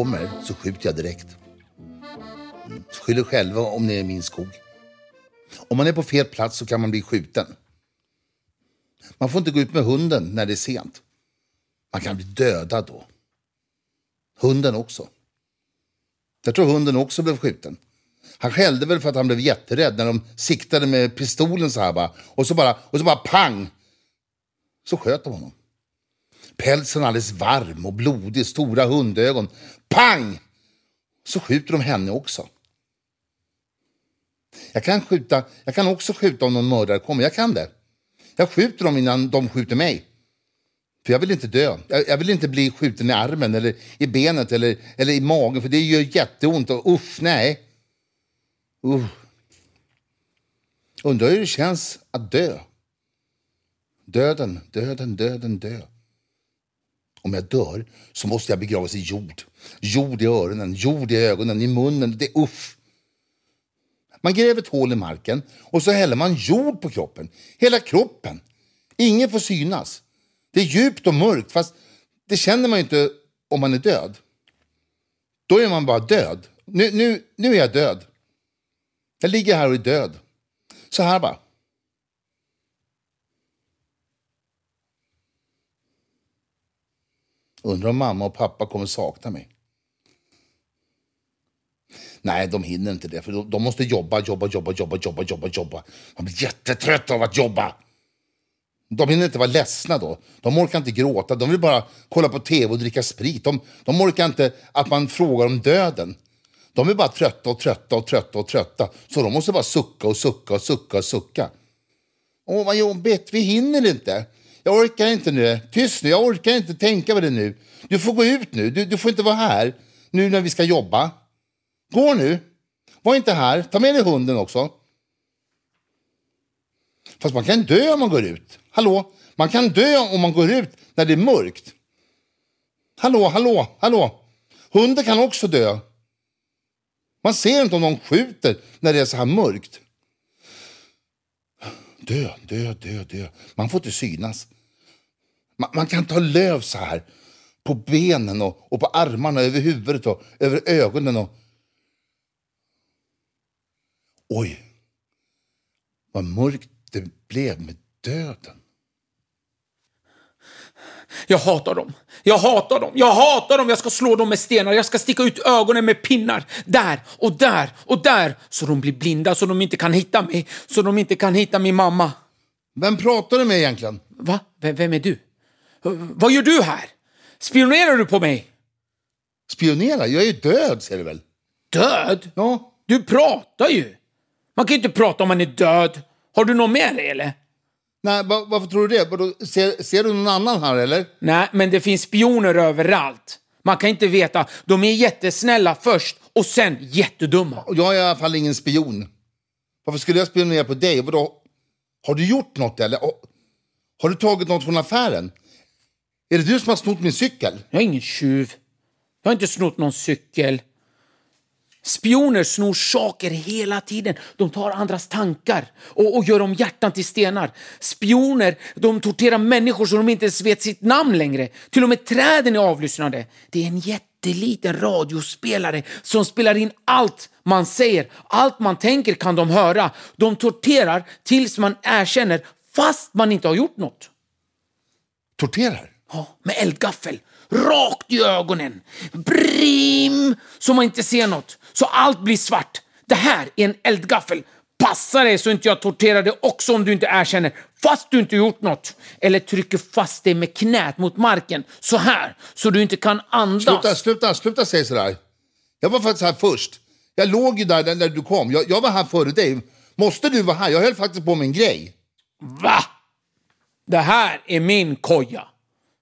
kommer så skjuter jag direkt. Skyll er själva om ni är i min skog. Om man är på fel plats så kan man bli skjuten. Man får inte gå ut med hunden när det är sent. Man kan bli dödad då. Hunden också. Jag tror hunden också blev skjuten. Han skällde väl för att han blev jätterädd när de siktade med pistolen så här bara. Och så bara, och så bara pang! Så sköt de honom. Pälsen alldeles varm och blodig, stora hundögon. Pang! Så skjuter de henne också. Jag kan, skjuta, jag kan också skjuta om någon mördare kommer. Jag kan det. Jag skjuter dem innan de skjuter mig. För jag vill inte dö. Jag, jag, vill inte bli skjuten i armen eller i benet eller, eller i magen för det gör jätteont. Och usch, nej. Uh. Undrar hur det känns att dö. Döden, döden, döden, dö. Om jag dör så måste jag begravas i jord. Jord i öronen, jord i ögonen, i munnen. Det är uff. Man gräver ett hål i marken och så häller man jord på kroppen. Hela kroppen. Ingen får synas. Det är djupt och mörkt, fast det känner man ju inte om man är död. Då är man bara död. Nu, nu, nu är jag död. Jag ligger här och är död. Så här bara. Undrar om mamma och pappa kommer sakna mig. Nej, de hinner inte det. För de måste jobba, jobba, jobba, jobba, jobba, jobba, jobba. Man blir jättetrött av att jobba. De hinner inte vara ledsna då. De orkar inte gråta. De vill bara kolla på tv och dricka sprit. De, de orkar inte att man frågar om döden. De är bara trötta och trötta och trötta och trötta. Så de måste bara sucka och sucka och sucka och sucka. Åh, vad jobbigt. Vi hinner inte. Jag orkar inte nu. Tyst nu. Jag orkar inte tänka på det nu. Du får gå ut nu. Du, du får inte vara här nu när vi ska jobba. Gå nu. Var inte här. Ta med dig hunden också. Fast man kan dö om man går ut. Hallå? Man kan dö om man går ut när det är mörkt. Hallå, hallå, hallå. Hunden kan också dö. Man ser inte om någon skjuter när det är så här mörkt. Dö, dö, dö, dö. Man får inte synas. Man, man kan ta löv så här på benen och, och på armarna, över huvudet och över ögonen. Och... Oj, vad mörkt det blev med döden. Jag hatar dem. Jag hatar dem. Jag hatar dem. Jag ska slå dem med stenar. Jag ska sticka ut ögonen med pinnar. Där och där och där. Så de blir blinda så de inte kan hitta mig. Så de inte kan hitta min mamma. Vem pratar du med egentligen? Va? V vem är du? Vad gör du här? Spionerar du på mig? Spionera? Jag är ju död, ser du väl? Död? Ja. Du pratar ju. Man kan ju inte prata om man är död. Har du något med dig eller? Nej, varför tror du det? Ser, ser du någon annan här eller? Nej, men det finns spioner överallt. Man kan inte veta. De är jättesnälla först och sen jättedumma. Jag är i alla fall ingen spion. Varför skulle jag spionera på dig? Vadå? Har du gjort något eller? Har du tagit något från affären? Är det du som har snott min cykel? Jag är ingen tjuv. Jag har inte snott någon cykel. Spioner snor saker hela tiden. De tar andras tankar och, och, gör om hjärtan till stenar. Spioner de torterar människor så de inte ens vet sitt namn längre. Till och med träden är avlyssnade. Det är en jätteliten radiospelare som spelar in allt man säger. Allt man tänker kan de höra. De torterar tills man erkänner fast man inte har gjort något. Torterar? Ja, med eldgaffel. Rakt i ögonen. Brim! Så man inte ser något. Så allt blir svart. Det här är en eldgaffel. Passa dig så inte jag torterar dig också om du inte erkänner, fast du inte gjort något. Eller trycker fast dig med knät mot marken, så här, så du inte kan andas. Sluta, sluta, sluta säga sådär. Jag var faktiskt här först. Jag låg ju där när du kom. Jag, jag var här före dig. Måste du vara här? Jag höll faktiskt på med en grej. Va? Det här är min koja.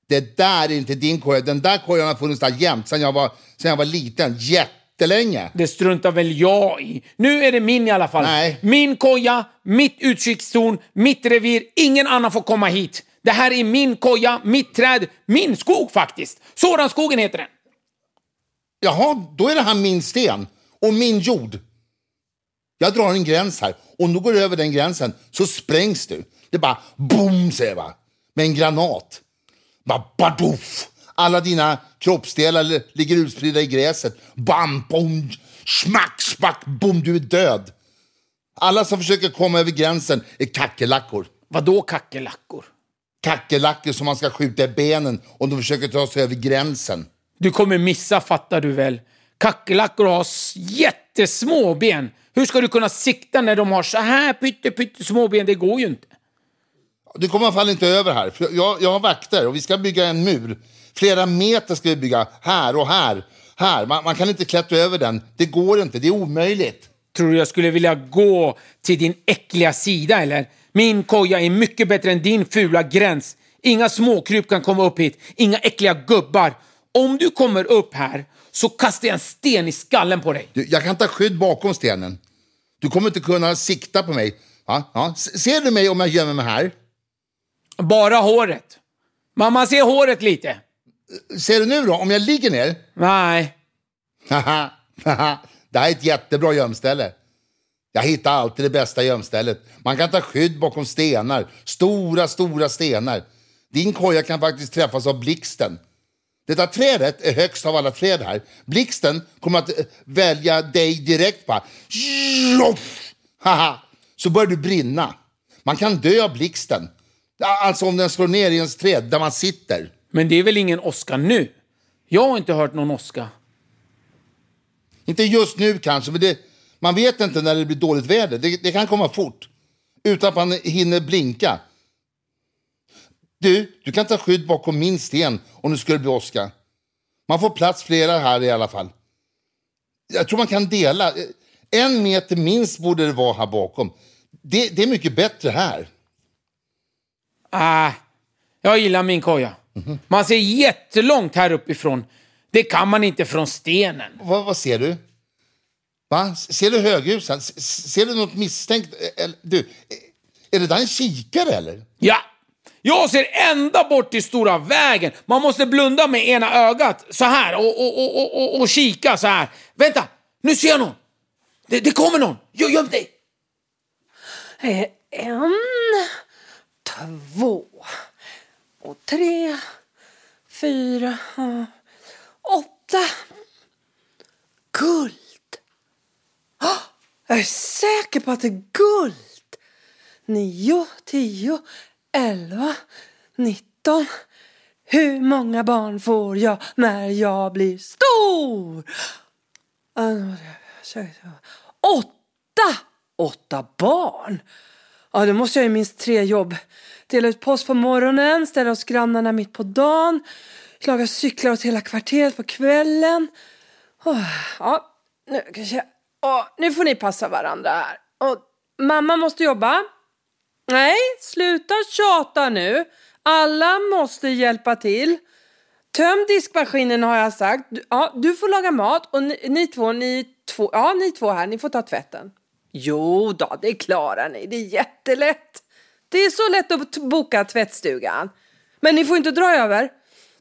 Det där är inte din koja. Den där kojan har funnits där jämt sen jag var, jag var liten. Jättelänge. Det struntar väl jag i. Nu är det min i alla fall. Nej. Min koja, mitt utkikstorn, mitt revir. Ingen annan får komma hit. Det här är min koja, mitt träd, min skog faktiskt. Såranskogen heter den. Jaha, då är det här min sten och min jord. Jag drar en gräns här. Om du går över den gränsen så sprängs du. Det är bara boom, säger jag bara. Med en granat. Bara badoff! Alla dina kroppsdelar li- ligger utspridda i gräset. Bam, bom, smack, smack, bom, du är död. Alla som försöker komma över gränsen är kackerlackor. Vadå kackerlackor? Kackerlackor som man ska skjuta i benen om de försöker ta sig över gränsen. Du kommer missa, fattar du väl? Kackerlackor har jättesmå ben. Hur ska du kunna sikta när de har så här pytte, pytte små ben? Det går ju inte. Du kommer i alla fall inte över här. För jag, jag har vakter och vi ska bygga en mur. Flera meter ska vi bygga här och här. här. Man, man kan inte klättra över den. Det går inte, det är omöjligt. Tror du jag skulle vilja gå till din äckliga sida eller? Min koja är mycket bättre än din fula gräns. Inga småkryp kan komma upp hit. Inga äckliga gubbar. Om du kommer upp här så kastar jag en sten i skallen på dig. Du, jag kan ta skydd bakom stenen. Du kommer inte kunna sikta på mig. Ja, ja. Ser du mig om jag gömmer mig här? Bara håret. Mamma, se håret lite. Ser du nu då, om jag ligger ner? Nej. Haha, det här är ett jättebra gömställe. Jag hittar alltid det bästa gömstället. Man kan ta skydd bakom stenar. Stora, stora stenar. Din koja kan faktiskt träffas av blixten. Detta trädet är högst av alla träd här. Blixten kommer att eh, välja dig direkt. Bara. Haha. Så börjar du brinna. Man kan dö av blixten. Alltså om den slår ner i ens träd där man sitter. Men det är väl ingen åska nu? Jag har inte hört någon åska. Inte just nu kanske, men det, man vet inte när det blir dåligt väder. Det, det kan komma fort. Utan att man hinner blinka. Du, du kan ta skydd bakom min sten om det skulle bli åska. Man får plats flera här i alla fall. Jag tror man kan dela. En meter minst borde det vara här bakom. Det, det är mycket bättre här. Ah, jag gillar min koja. Man ser jättelångt här uppifrån. Det kan man inte från stenen. Vad, vad ser du? Va? Ser du höghusen? Ser du något misstänkt? Eller, du, är det där en kikare eller? Ja, jag ser ända bort till stora vägen. Man måste blunda med ena ögat så här och, och, och, och, och, och kika så här. Vänta, nu ser jag någon. Det, det kommer någon. Gö- Göm dig. Eh, En, två och tre, fyra, åtta. Guld! Ah, jag är säker på att det är guld. Nio, tio, elva, nitton. Hur många barn får jag när jag blir stor? Ah, åtta! Åtta barn? Ja, då måste jag ju minst tre jobb. Dela ut post på morgonen, ställa hos grannarna mitt på dagen, laga cyklar åt hela kvarteret på kvällen. Oh, ja, nu kanske... Oh, nu får ni passa varandra här. Oh, mamma måste jobba. Nej, sluta tjata nu. Alla måste hjälpa till. Töm diskmaskinen har jag sagt. Du- Ja, du får laga mat och ni, ni två, ni två, ja ni två här, ni får ta tvätten. Jo då, det klarar ni. Det är jättelätt. Det är så lätt att boka tvättstugan. Men ni får inte dra över.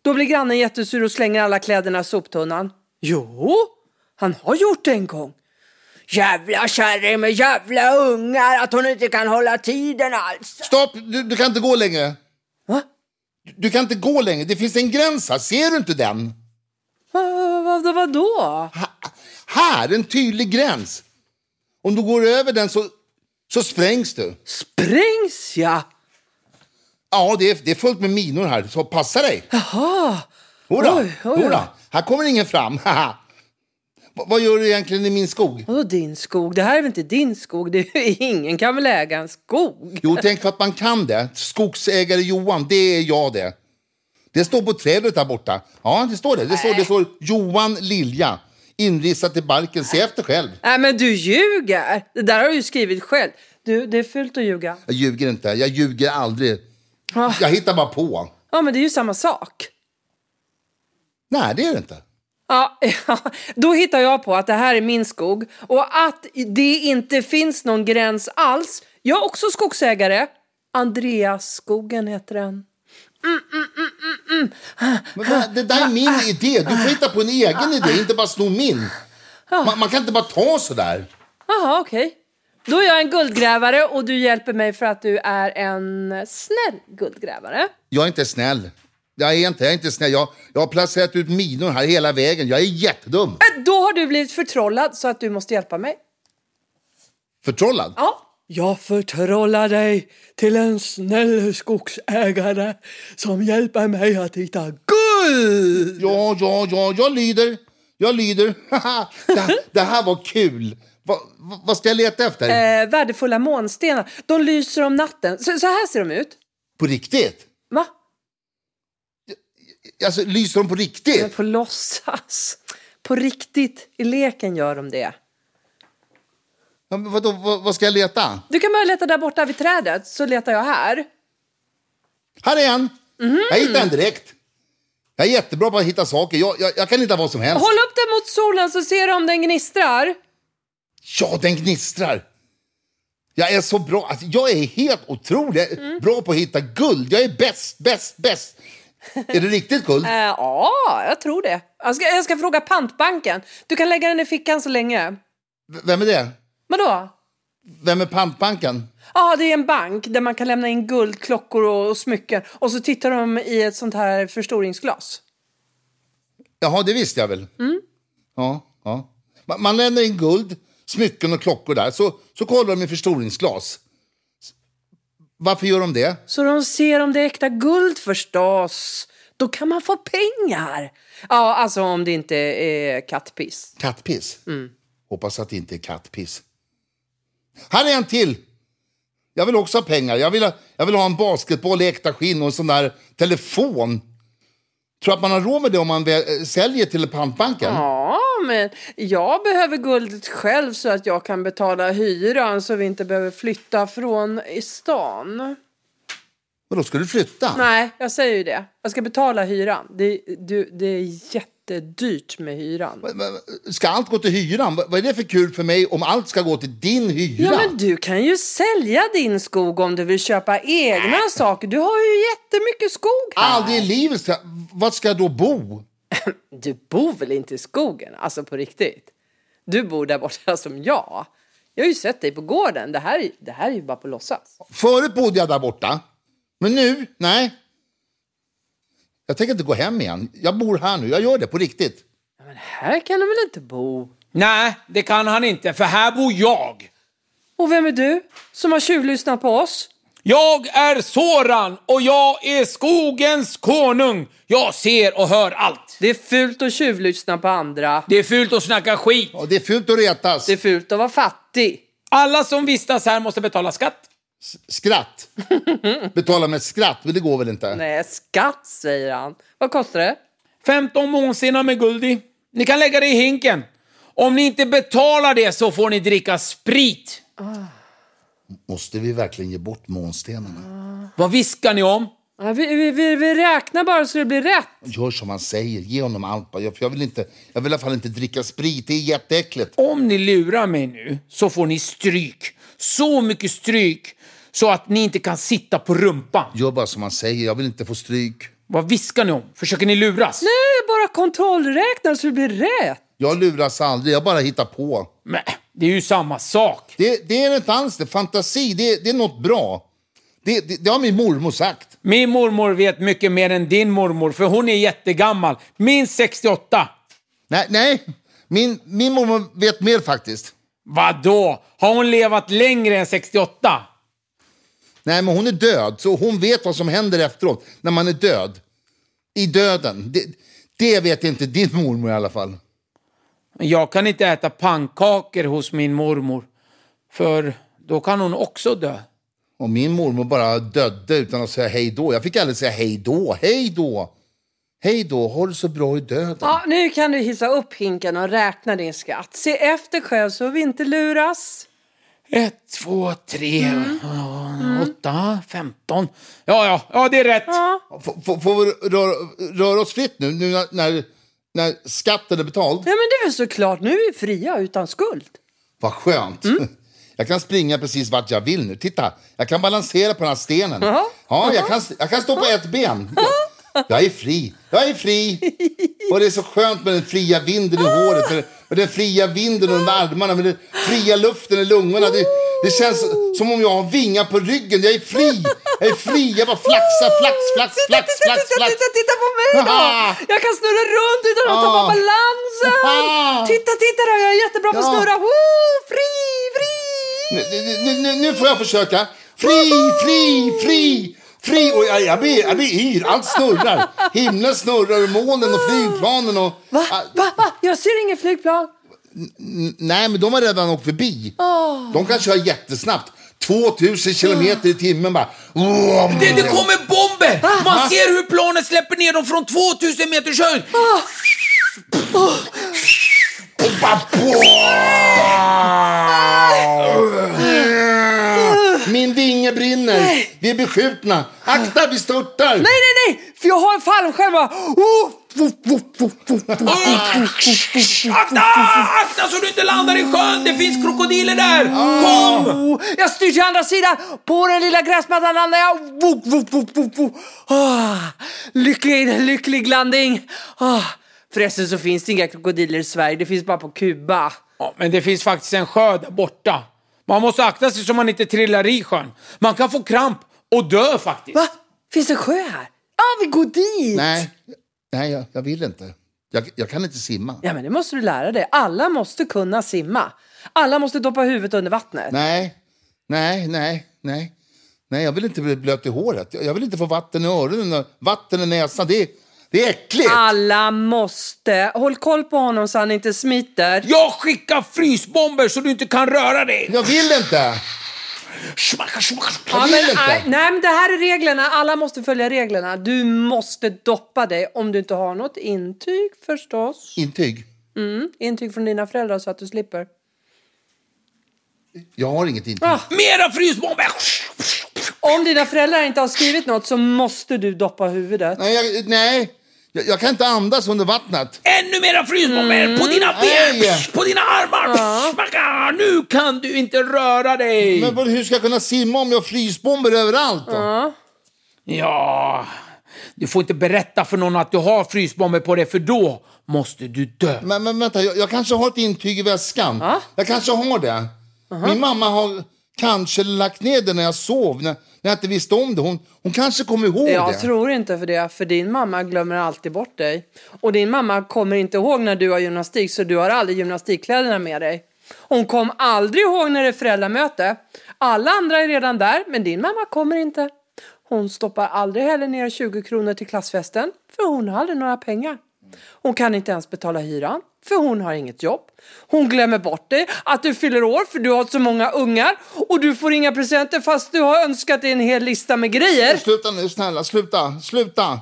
Då blir grannen jättesur och slänger alla kläderna i soptunnan. Jo, han har gjort det en gång. Jävla kärring med jävla ungar att hon inte kan hålla tiden alls. Stopp! Du, du kan inte gå längre. Va? Du kan inte gå längre. Det finns en gräns här. Ser du inte den? Vad, vad, vad då? Ha, här, en tydlig gräns. Om du går över den så, så sprängs du. Sprängs jag? Ja, det är, det är fullt med minor här, så passa dig. Jaha. Jodå, Oj, oj, oj. Här kommer ingen fram. vad gör du egentligen i min skog? Vadå din skog? Det här är väl inte din skog? Det är, ingen kan väl äga en skog? Jo, tänk för att man kan det. Skogsägare Johan, det är jag det. Det står på trädet där borta. Ja, det står det. Det står, det står Johan Lilja. Inristat i barken. Se efter själv. Nej men du ljuger! Det där har du ju skrivit själv. Du, det är fult att ljuga. Jag ljuger inte. Jag ljuger aldrig. Ah. Jag hittar bara på. Ja men det är ju samma sak. Nej, det är det inte. Ja, ja, då hittar jag på att det här är min skog och att det inte finns någon gräns alls. Jag är också skogsägare. Andreasskogen heter den. Men vad- det där är min idé. Du får hitta på en egen idé, inte bara sno min. Man, man kan inte bara ta sådär. Jaha, okej. Då är jag en guldgrävare och du hjälper mig för att du är en snäll guldgrävare. Jag är inte snäll. Jag är inte, jag är inte snäll. Jag, jag har placerat ut minor här hela vägen. Jag är jättedum. Äh, Då har du blivit förtrollad så att du måste hjälpa mig. Förtrollad? Ja. Jag förtrollar dig till en snäll skogsägare som hjälper mig att hitta guld. Ja, ja, ja, jag lyder. Jag lyder. det, det här var kul. Va, va, vad ska jag leta efter? Eh, värdefulla månstenar. De lyser om natten. Så, så här ser de ut. På riktigt? Va? Alltså, lyser de på Men riktigt? på låtsas. På riktigt. I leken gör de det. Ja, men vadå, vad, vad ska jag leta? Du kan börja leta där borta vid trädet, så letar jag här. Här är en. Jag hittade en direkt. Jag är jättebra på att hitta saker. Jag, jag, jag kan hitta vad som helst. Håll upp den mot solen så ser du om den gnistrar. Ja, den gnistrar. Jag är så bra. Alltså, jag är helt otrolig. Jag är bra på att hitta guld. Jag är bäst, bäst, bäst. är det riktigt guld? Eh, ja, jag tror det. Jag ska, jag ska fråga pantbanken. Du kan lägga den i fickan så länge. V- Vem är det? Vadå? Vem är pantbanken? Ja, det är en bank där man kan lämna in guld, klockor och, och smycken. Och så tittar de i ett sånt här förstoringsglas. Jaha, det visste jag väl. Ja, ja. Man, man lämnar in guld, smycken och klockor där. Så, så kollar de i förstoringsglas. Varför gör de det? Så de ser om det är äkta guld förstås. Då kan man få pengar. Ja, alltså om det inte är kattpiss. Kattpiss? Hoppas att det inte är kattpiss. Här är en till! Jag vill också ha pengar. Jag vill ha, jag vill ha en basketboll i äkta skinn och en sån där telefon. Tror att man har råd med det om man säljer till pantbanken? Ja, men jag behöver guldet själv så att jag kan betala hyran så vi inte behöver flytta från stan. Men då ska du flytta? Nej, jag säger ju det. Jag ska betala hyran. Det, du, det är jättedyrt med hyran. Ska allt gå till hyran? Vad är det för kul för mig om allt ska gå till din hyra? Ja, men du kan ju sälja din skog om du vill köpa egna saker. Du har ju jättemycket skog här. Aldrig i livet ska... Vart ska jag då bo? Du bor väl inte i skogen? Alltså på riktigt. Du bor där borta som jag. Jag har ju sett dig på gården. Det här, är- det här är ju bara på låtsas. Förut bodde jag där borta. Men nu, nej. Jag tänker inte gå hem igen. Jag bor här nu. Jag gör det på riktigt. Men här kan du väl inte bo? Nej, det kan han inte, för här bor jag. Och vem är du som har tjuvlyssnat på oss? Jag är Soran och jag är skogens konung. Jag ser och hör allt. Det är fult att tjuvlyssna på andra. Det är fult att snacka skit. Ja, det är fult att retas. Det är fult att vara fattig. Alla som vistas här måste betala skatt. Skratt. Betala med skratt, men det går väl inte? Nej, skatt säger han. Vad kostar det? 15 månstenar med guld i. Ni kan lägga det i hinken. Om ni inte betalar det så får ni dricka sprit. Måste vi verkligen ge bort månstenarna? Vad viskar ni om? Ja, vi, vi, vi, vi räknar bara så det blir rätt. Gör som han säger. Ge honom allt. bara. Jag, för jag, vill inte, jag vill i alla fall inte dricka sprit. Det är jätteäckligt. Om ni lurar mig nu så får ni stryk. Så mycket stryk så att ni inte kan sitta på rumpan. Gör bara som han säger. Jag vill inte få stryk. Vad viskar ni om? Försöker ni luras? Nej, bara kontrollräknar så det blir rätt. Jag luras aldrig. Jag bara hittar på. Men det är ju samma sak. Det, det är inte alls det. Fantasi, det, det är något bra. Det, det, det har min mormor sagt. Min mormor vet mycket mer än din mormor, för hon är jättegammal. Minst 68. Nej, nej. Min, min mormor vet mer faktiskt. Vadå? Har hon levat längre än 68? Nej, men hon är död, så hon vet vad som händer efteråt när man är död. I döden. Det, det vet inte din mormor i alla fall. Jag kan inte äta pannkakor hos min mormor, för då kan hon också dö. Och min mormor bara dödde utan att säga hej då. Jag fick aldrig säga hej då. Hej då! Hej då, det så bra i döden. Ja, nu kan du hissa upp hinken och räkna din skatt. Se efter själv så vi inte luras. Ett, två, tre, ja, åtta, femton. Ja, ja, ja, det är rätt. F- får vi röra, röra oss fritt nu, nu när, när, skatten är betald? Ja, men det är väl såklart. Nu är vi fria utan skuld. Vad skönt. Jag kan springa precis vart jag vill nu. Titta, jag kan balansera på den här stenen. Ja, jag kan, jag kan stå på ett ben. Jag är fri. Jag är fri. Och det är så skönt med den fria vinden i håret, med, den fria vinden under armarna, med den fria luften i lungorna. Det, det känns som om jag har vingar på ryggen. Jag är fri. Jag är fri, jag bara flaxar, flax, flax, flax, flax, titta, flax. titta, titta på mig då! Jag kan snurra runt utan att tappa Ah. balansen! Titta, titta då, jag är jättebra på att snurra! Fri, fri! Nu, nu, nu, nu får jag försöka. Fri, fri, fri, fri. Och jag, jag, blir, jag blir yr, allt snurrar. Himlen snurrar, och månen och flygplanen och... Va? Ah, Va? Va? Jag ser ingen flygplan. n- nej, men de har redan åkt förbi. De kan köra jättesnabbt. 2000 kilometer i timmen bara. Vroom. Det, det kommer bomber! Man ser hur planet släpper ner dem från 2000 meters höjd. Bara, boah! Min vinge brinner. Vi är beskjutna. Akta, vi störtar. Nej, nej, nej! För jag har en fallskärm! Oh! Akta! Akta så du inte landar i sjön! Det finns krokodiler där! Kom! Oh, Jag styr till andra sidan. På den lilla gräsmattan landar jag. Ah, lycklig, lycklig landning. Ah, förresten så finns det inga krokodiler i Sverige. Det finns bara på Kuba. Ja, men det finns faktiskt en sjö där borta. Man måste akta sig så man inte trillar i sjön. Man kan få kramp och dö faktiskt. Va? Finns det en sjö här? Ja, vi går dit. Nej, nej jag, jag vill inte. Jag, jag kan inte simma. Ja, men det måste du lära dig. Alla måste kunna simma. Alla måste doppa huvudet under vattnet. Nej, nej, nej, nej. Nej, jag vill inte bli blöt i håret. Jag vill inte få vatten i öronen och vatten i näsan. Det är, det är äckligt. Alla måste. Håll koll på honom så han inte smiter. Jag skickar frysbomber så du inte kan röra dig. Jag vill inte. Smacka, smacka. Jag Ja, men, nej, nej, men det här är reglerna. Alla måste följa reglerna. Du måste doppa dig om du inte har något intyg förstås. Intyg. Mm, intyg från dina föräldrar så att du slipper. Jag har inget intyg. Ah, Mera frysbomber! om dina föräldrar inte har skrivit något så måste du doppa huvudet. Nej, jag, nej. Jag, jag kan inte andas under vattnet. Ännu mera frysbomber Mm. på dina ben, på dina armar. Smacka. Nu kan du inte röra dig. Men hur ska jag kunna simma om jag har frysbomber överallt? Då? Ja, du får inte berätta för någon att du har frysbomber på dig för då måste du dö. Men, men vänta, jag, jag kanske har ett intyg i väskan. Ja. Jag kanske har det. Min mamma har kanske lagt ner det när jag sov, när, när jag inte visste om det. Hon, hon kanske kommer ihåg Jag det. tror inte för det, för din mamma glömmer alltid bort dig. Och din mamma kommer inte ihåg när du har gymnastik, så du har aldrig gymnastikkläderna med dig. Hon kom aldrig ihåg när det är föräldramöte. Alla andra är redan där, men din mamma kommer inte. Hon stoppar aldrig heller ner 20 kronor till klassfesten, för hon har aldrig några pengar. Hon kan inte ens betala hyran, för hon har inget jobb. Hon glömmer bort dig, att du fyller år för du har så många ungar och du får inga presenter fast du har önskat dig en hel lista med grejer. Sluta nu, snälla. Sluta. Sluta.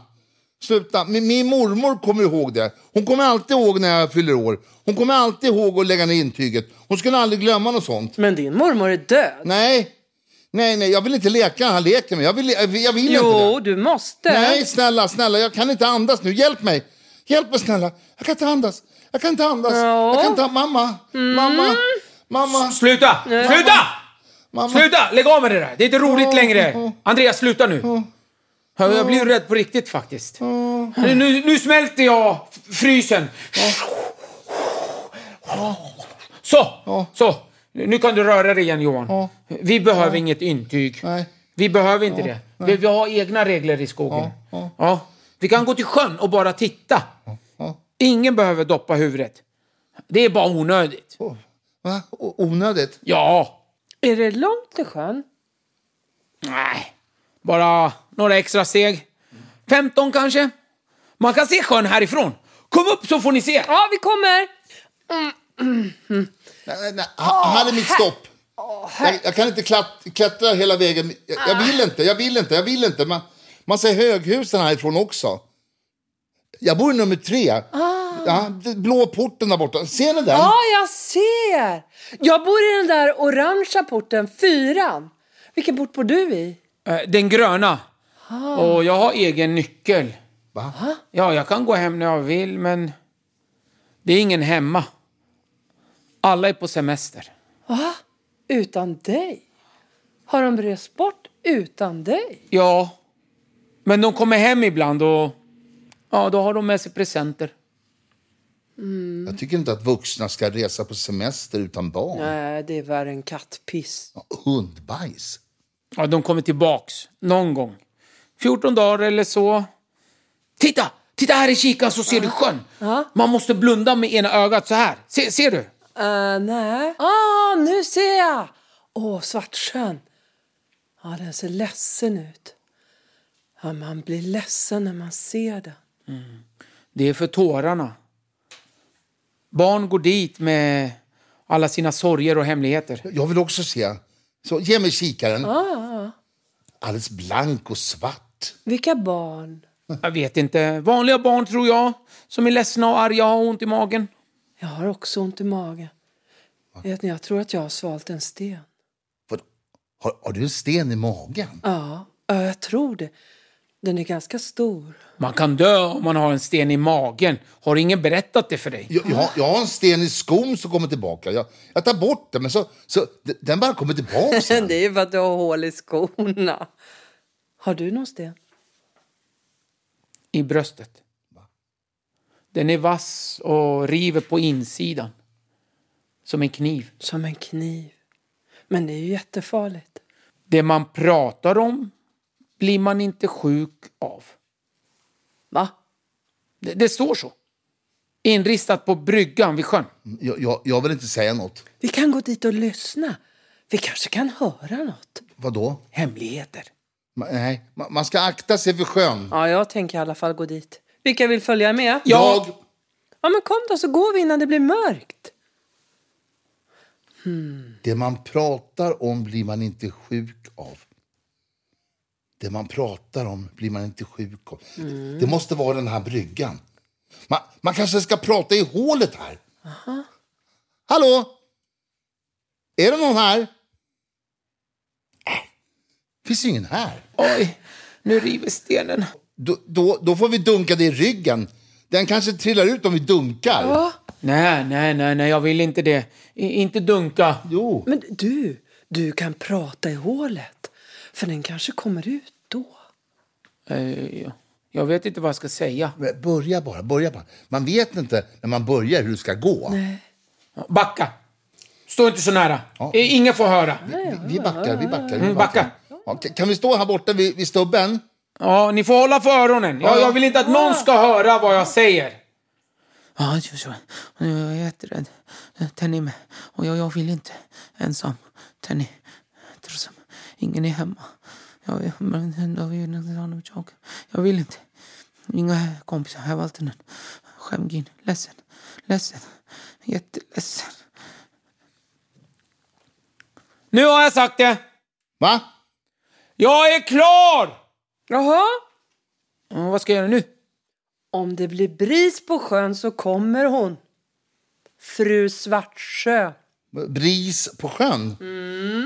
Sluta. Min, min mormor kommer ihåg det. Hon kommer alltid ihåg när jag fyller år. Hon kommer alltid ihåg att lägga ner intyget. Hon skulle aldrig glömma något sånt. Men din mormor är död. Nej. Nej, nej, jag vill inte leka den här leken. Jag vill, jag vill, jag vill inte Jo, det. du måste. Nej, snälla, snälla. Jag kan inte andas nu. Hjälp mig. Hjälp mig, snälla. Jag kan inte andas. Jag kan inte andas. Ja. Jag kan inte... Mamma. Mamma. Mamma. Sluta! Sluta! Mamma. Sluta! Lägg av med det där. Det är inte roligt längre. Andreas, sluta nu. Ja, Jag blir rädd på riktigt faktiskt. Nu, nu, nu smälter jag frysen. Så, så. Nu kan du röra dig igen Johan. Vi behöver inget intyg. Nej. Vi behöver inte det. Vi, vi har egna regler i skogen. Ja. Vi kan gå till sjön och bara titta. Ingen behöver doppa huvudet. Det är bara onödigt. Oh, Va? O- Onödigt? Ja. Är det långt till sjön? Nej, bara några extra steg. 15 kanske. Man kan se sjön härifrån. Kom upp så får ni se. Ja, vi kommer. Nej, nej, nej. Ha- här är mitt stopp. Jag, jag kan inte klatt, klättra hela vägen. Jag, jag vill inte, jag vill inte, jag vill inte. Man, man ser höghusen härifrån också. Jag bor i nummer tre. Ja, det- blå porten där borta. Ser ni den? Ja, jag ser. Jag bor i den där orangea porten, fyran. Vilken port bor du i? Eh, Den gröna. Och jag har egen nyckel. Va? Ja, jag kan gå hem när jag vill, men det är ingen hemma. Alla är på semester. Va? Utan dig? Har de rest bort utan dig? Ja, men de kommer hem ibland och ja, då har de med sig presenter. Jag tycker inte att vuxna ska resa på semester utan barn. Nej, det är värre än kattpiss. Hundbajs. Ja, de kommer tillbaks någon gång. 14 dagar eller så. Titta! Titta här i kikaren så ser du sjön. Man måste blunda med ena ögat så här. Se, ser du? Uh, nej. Ah, nu ser jag! Åh, Svartsjön. Ja, den ser ledsen ut. Ja, man blir ledsen när man ser den. Det är för tårarna. Barn går dit med alla sina sorger och hemligheter. Jag vill också se. Så, ge mig kikaren. Alldeles blank och svart. Vilka barn? Jag vet inte. Vanliga barn tror jag. Som är ledsna och arga och har ont i magen. Jag har också ont i magen. Vet ni, jag tror att jag har svalt en sten. Har, har du en sten i magen? Ja, ja, jag tror det. Den är ganska stor. Man kan dö om man har en sten i magen. Har ingen berättat det för dig? Jag, jag, har- jag har en sten i skon som kommer tillbaka. Jag, jag tar bort den, men så, så, den bara kommer tillbaka sen. Det är ju för att du har hål i skorna. Har du någon sten? I bröstet. Den är vass och river på insidan. Som en kniv. Som en kniv. Men det är ju jättefarligt. Det man pratar om blir man inte sjuk av. Va? Det, det står så. Inristat på bryggan vid sjön. Jag, jag, jag vill inte säga något. Vi kan gå dit och lyssna. Vi kanske kan höra något. Vadå? Hemligheter. Ma, nej, ma, man ska akta sig för sjön. Ja, jag tänker i alla fall gå dit. Vilka vill följa med? Jag... Ja, men kom då så går vi innan det blir mörkt. Det man pratar om blir man inte sjuk av. Det man pratar om blir man inte sjuk av. Det måste vara den här bryggan. Man, man kanske ska prata i hålet här. Hallå? Är det någon här? Äh, finns ju ingen här. Oj, nu river stenen. Då, då, då får vi dunka det i ryggen. Den kanske trillar ut om vi dunkar. Nej, nej, nej, nej, jag vill inte det. I, inte dunka. Jo. Men du, du kan prata i hålet. För den kanske kommer ut. Eh, jag- vet inte vad jag ska säga. Börja bara, börja bara. Man vet inte när man börjar hur det ska gå. Backa! Stå inte så nära. Eh, Ingen får höra. Vi, vi backar, vi backar. Vi Mm, backar. backa. Ja, ka- kan vi stå här borta vid, vid stubben? Ja, ni får hålla för öronen. Jag, jag vill inte att någon ska höra vad jag säger. Ja, jag är jätterädd. Tenny med. Och jag, jag vill inte ensam. Att ingen är hemma. Jag, jag, men, då vill jag, inte ha någon jag vill inte. Inga kompisar. Jag valt den. Skämgin. Ledsen. Ledsen. Jätteledsen. Nu har jag sagt det. Va? Jag är klar! Jaha? Ja, vad ska jag göra nu? Om det blir bris på sjön så kommer hon. Fru Svartsjö. Bris på sjön?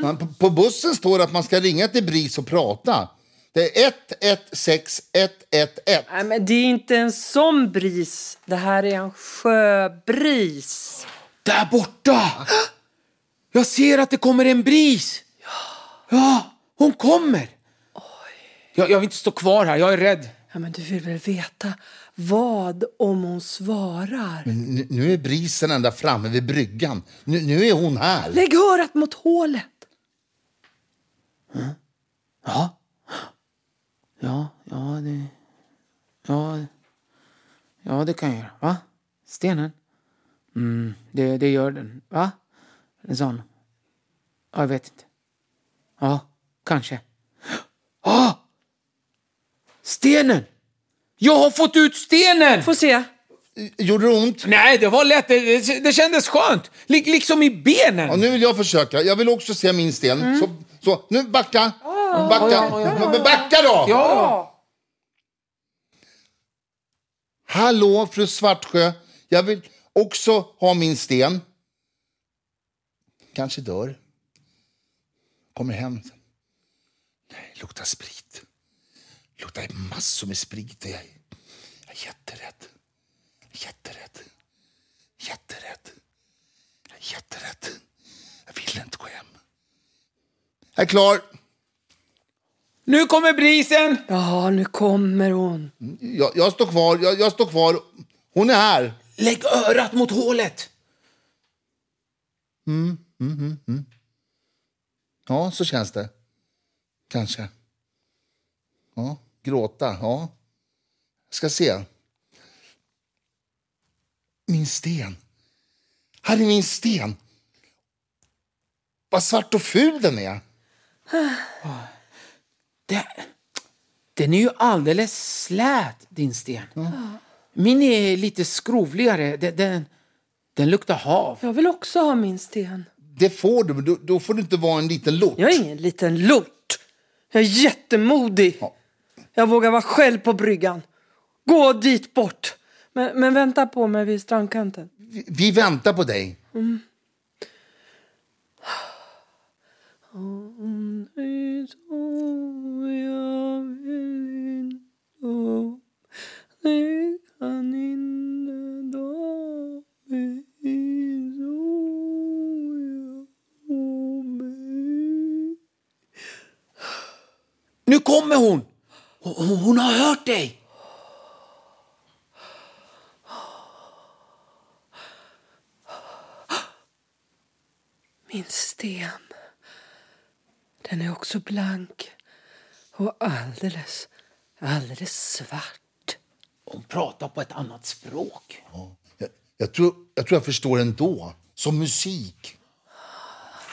Man, på, på bussen står det att man ska ringa till Bris och prata. Det är 116 111. Nej, men det är inte en sån bris. Det här är en sjöbris. Där borta! Jag ser att det kommer en bris. Ja, hon kommer. Jag, jag vill inte stå kvar här, jag är rädd. Ja, men du vill väl veta vad om hon svarar? Nu, nu är brisen ända framme vid bryggan. Nu, nu är hon här. Lägg örat mot hålet. Ja. Ja, ja, det... Ja, ja det kan jag göra. Va? Stenen? Mm, det, det gör den. Va? En sån? Ja, jag vet inte. Ja, kanske. Ja! Stenen! Jag har fått ut stenen! Få se. Gjorde det ont? Nej, det var lätt. Det, det, det kändes skönt. Lik, liksom i benen. Ja, nu vill jag försöka. Jag vill också se min sten. Så, så, nu backa. Backa. Men backa då! Ja. Hallå, fru Svartsjö. Jag vill också ha min sten. Kanske dör. Kommer hem. Nej, luktar sprit. Luktar massor med sprit. Jag är, jag är jätterädd. Jätterädd. Jätterädd. Jag är jätterädd. Jag vill inte gå hem. Jag är klar. Nu kommer brisen. Ja, nu kommer hon. Jag, jag står kvar. Jag, jag står kvar. Hon är här. Lägg örat mot hålet. Ja, så känns det. Kanske. Ja, gråta. Ja. Ska se. Min sten. Här är min sten. Vad svart och ful den är. Det, den är ju alldeles slät, din sten. Min är lite skrovligare. Den, den, den luktar hav. Jag vill också ha min sten. Det får du, men då, då får du inte vara en liten lort. Jag är ingen liten lort. Jag är jättemodig. Ja. Jag vågar vara själv på bryggan. Gå dit bort. Men, men vänta på mig vid strandkanten. Vi, vi väntar på dig. Nu kommer hon! Hon, hon har hört dig! Min sten. Den är också blank. Och alldeles, alldeles svart. Hon pratar på ett annat språk. Jag, jag, tror, jag tror jag förstår ändå. Som musik.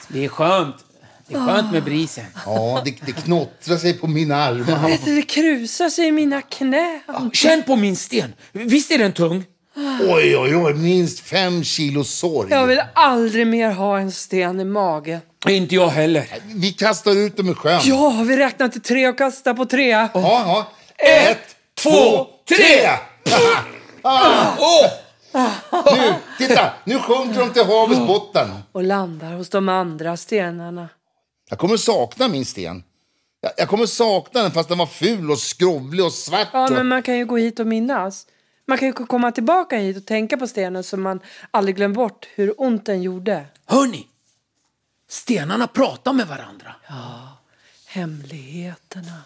Det är skönt. Det är skönt med brisen. Ja, det, det knottrar sig på mina armar. Det krusar sig i mina knän. Känn på min sten. Visst är den tung? Oj, oj, oj. Minst fem kilo sorg. Jag vill aldrig mer ha en sten i magen. Inte jag heller. Vi kastar ut dem i sjön. Ja, vi räknar till tre och kastar på tre. Ja, ja. Ett, två, tre! Åh! Nu, titta! Nu sjunker de till havets botten. Och landar hos de andra stenarna. Jag kommer sakna min sten. Jag, jag kommer sakna den fast den var ful och skrovlig och svart. Ja, och... men man kan ju gå hit och minnas. Man kan ju komma tillbaka hit och tänka på stenen så man aldrig glömmer bort hur ont den gjorde. Hörni! Stenarna pratar med varandra. Hemligheterna.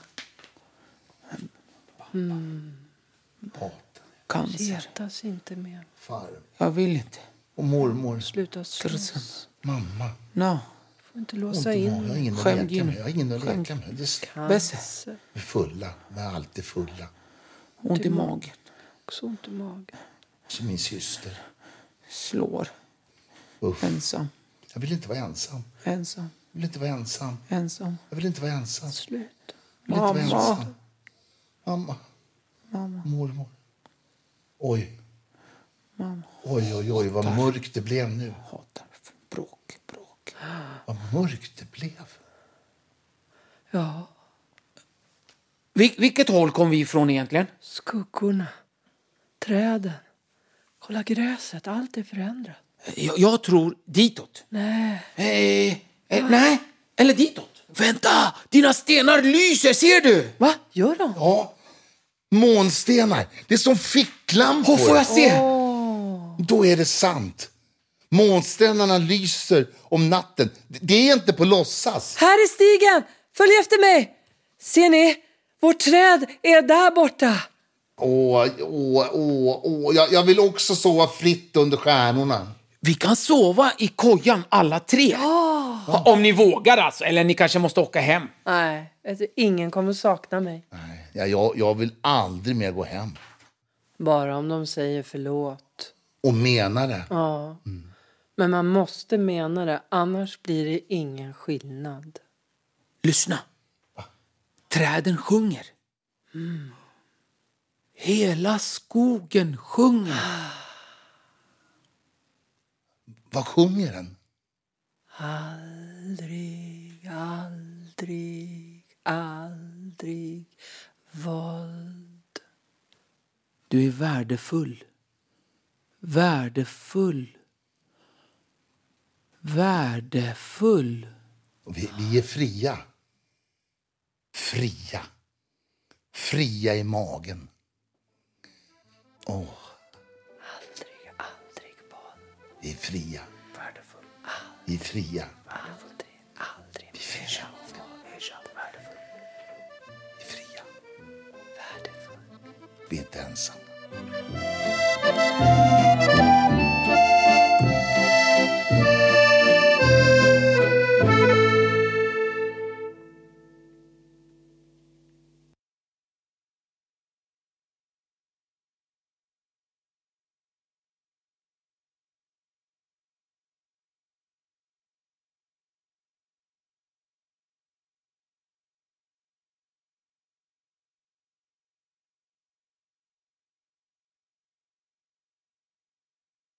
Cancer. Letas inte mer. Farm Jag vill inte. och mormor. Sluta slåss. Mamma. No. Får inte låsa Jag in har mig. ingen att leka med. Jag har ingen att leka med. Det är fulla. Vi är alltid fulla. Ont i magen. Också ont i magen. Som min syster. Slår. Uff. Ensam. Jag vill inte vara ensam. Ensam. Jag vill inte vara ensam. Ensam. Jag vill inte vara ensam. Jag vara Mamma. ensam. Mamma. Mamma. Mormor. Oj. Mamma. Oj, oj, oj, vad mörkt det blev nu. Hatar bråk. Bråk. Vad mörkt det blev. Ja, Vil- vilket håll kom vi ifrån egentligen? skuggorna. Träden. Kolla gräset. Allt är förändrat. Jag, jag tror ditåt. Nej. Eh, eh, nej, eller ditåt. Vänta! Dina stenar lyser, ser du? Va? Gör de? Ja, månstenar. Det är som ficklampor. Åh, får jag se? Då är det sant. Månstenarna lyser om natten. Det är inte på låtsas. Här är stigen! Följ efter mig! Ser ni? Vårt träd är där borta. Åh, åh, åh, åh. Jag, jag vill också sova fritt under stjärnorna. Vi kan sova i kojan alla tre. Om ni vågar alltså, eller ni kanske måste åka hem. Nej, vet du, ingen kommer sakna mig. Nej, jag, jag, jag vill aldrig mer gå hem. Bara om de säger förlåt. Och menar det. Ja. Men man måste mena det, annars blir det ingen skillnad. Lyssna. Träden sjunger. Mm. Hela skogen sjunger. Vad sjunger den? Aldrig, aldrig, aldrig våld. Du är värdefull. Värdefull. Värdefull. Vi, vi är fria. Fria. Fria i magen. Åh, Aldrig, aldrig våld. vi är fria. Värdefull. Vi är fria. Aldrig, aldrig Vi är fria. Värdefull. Vi är fria. värdefull. Vi är inte ensamma.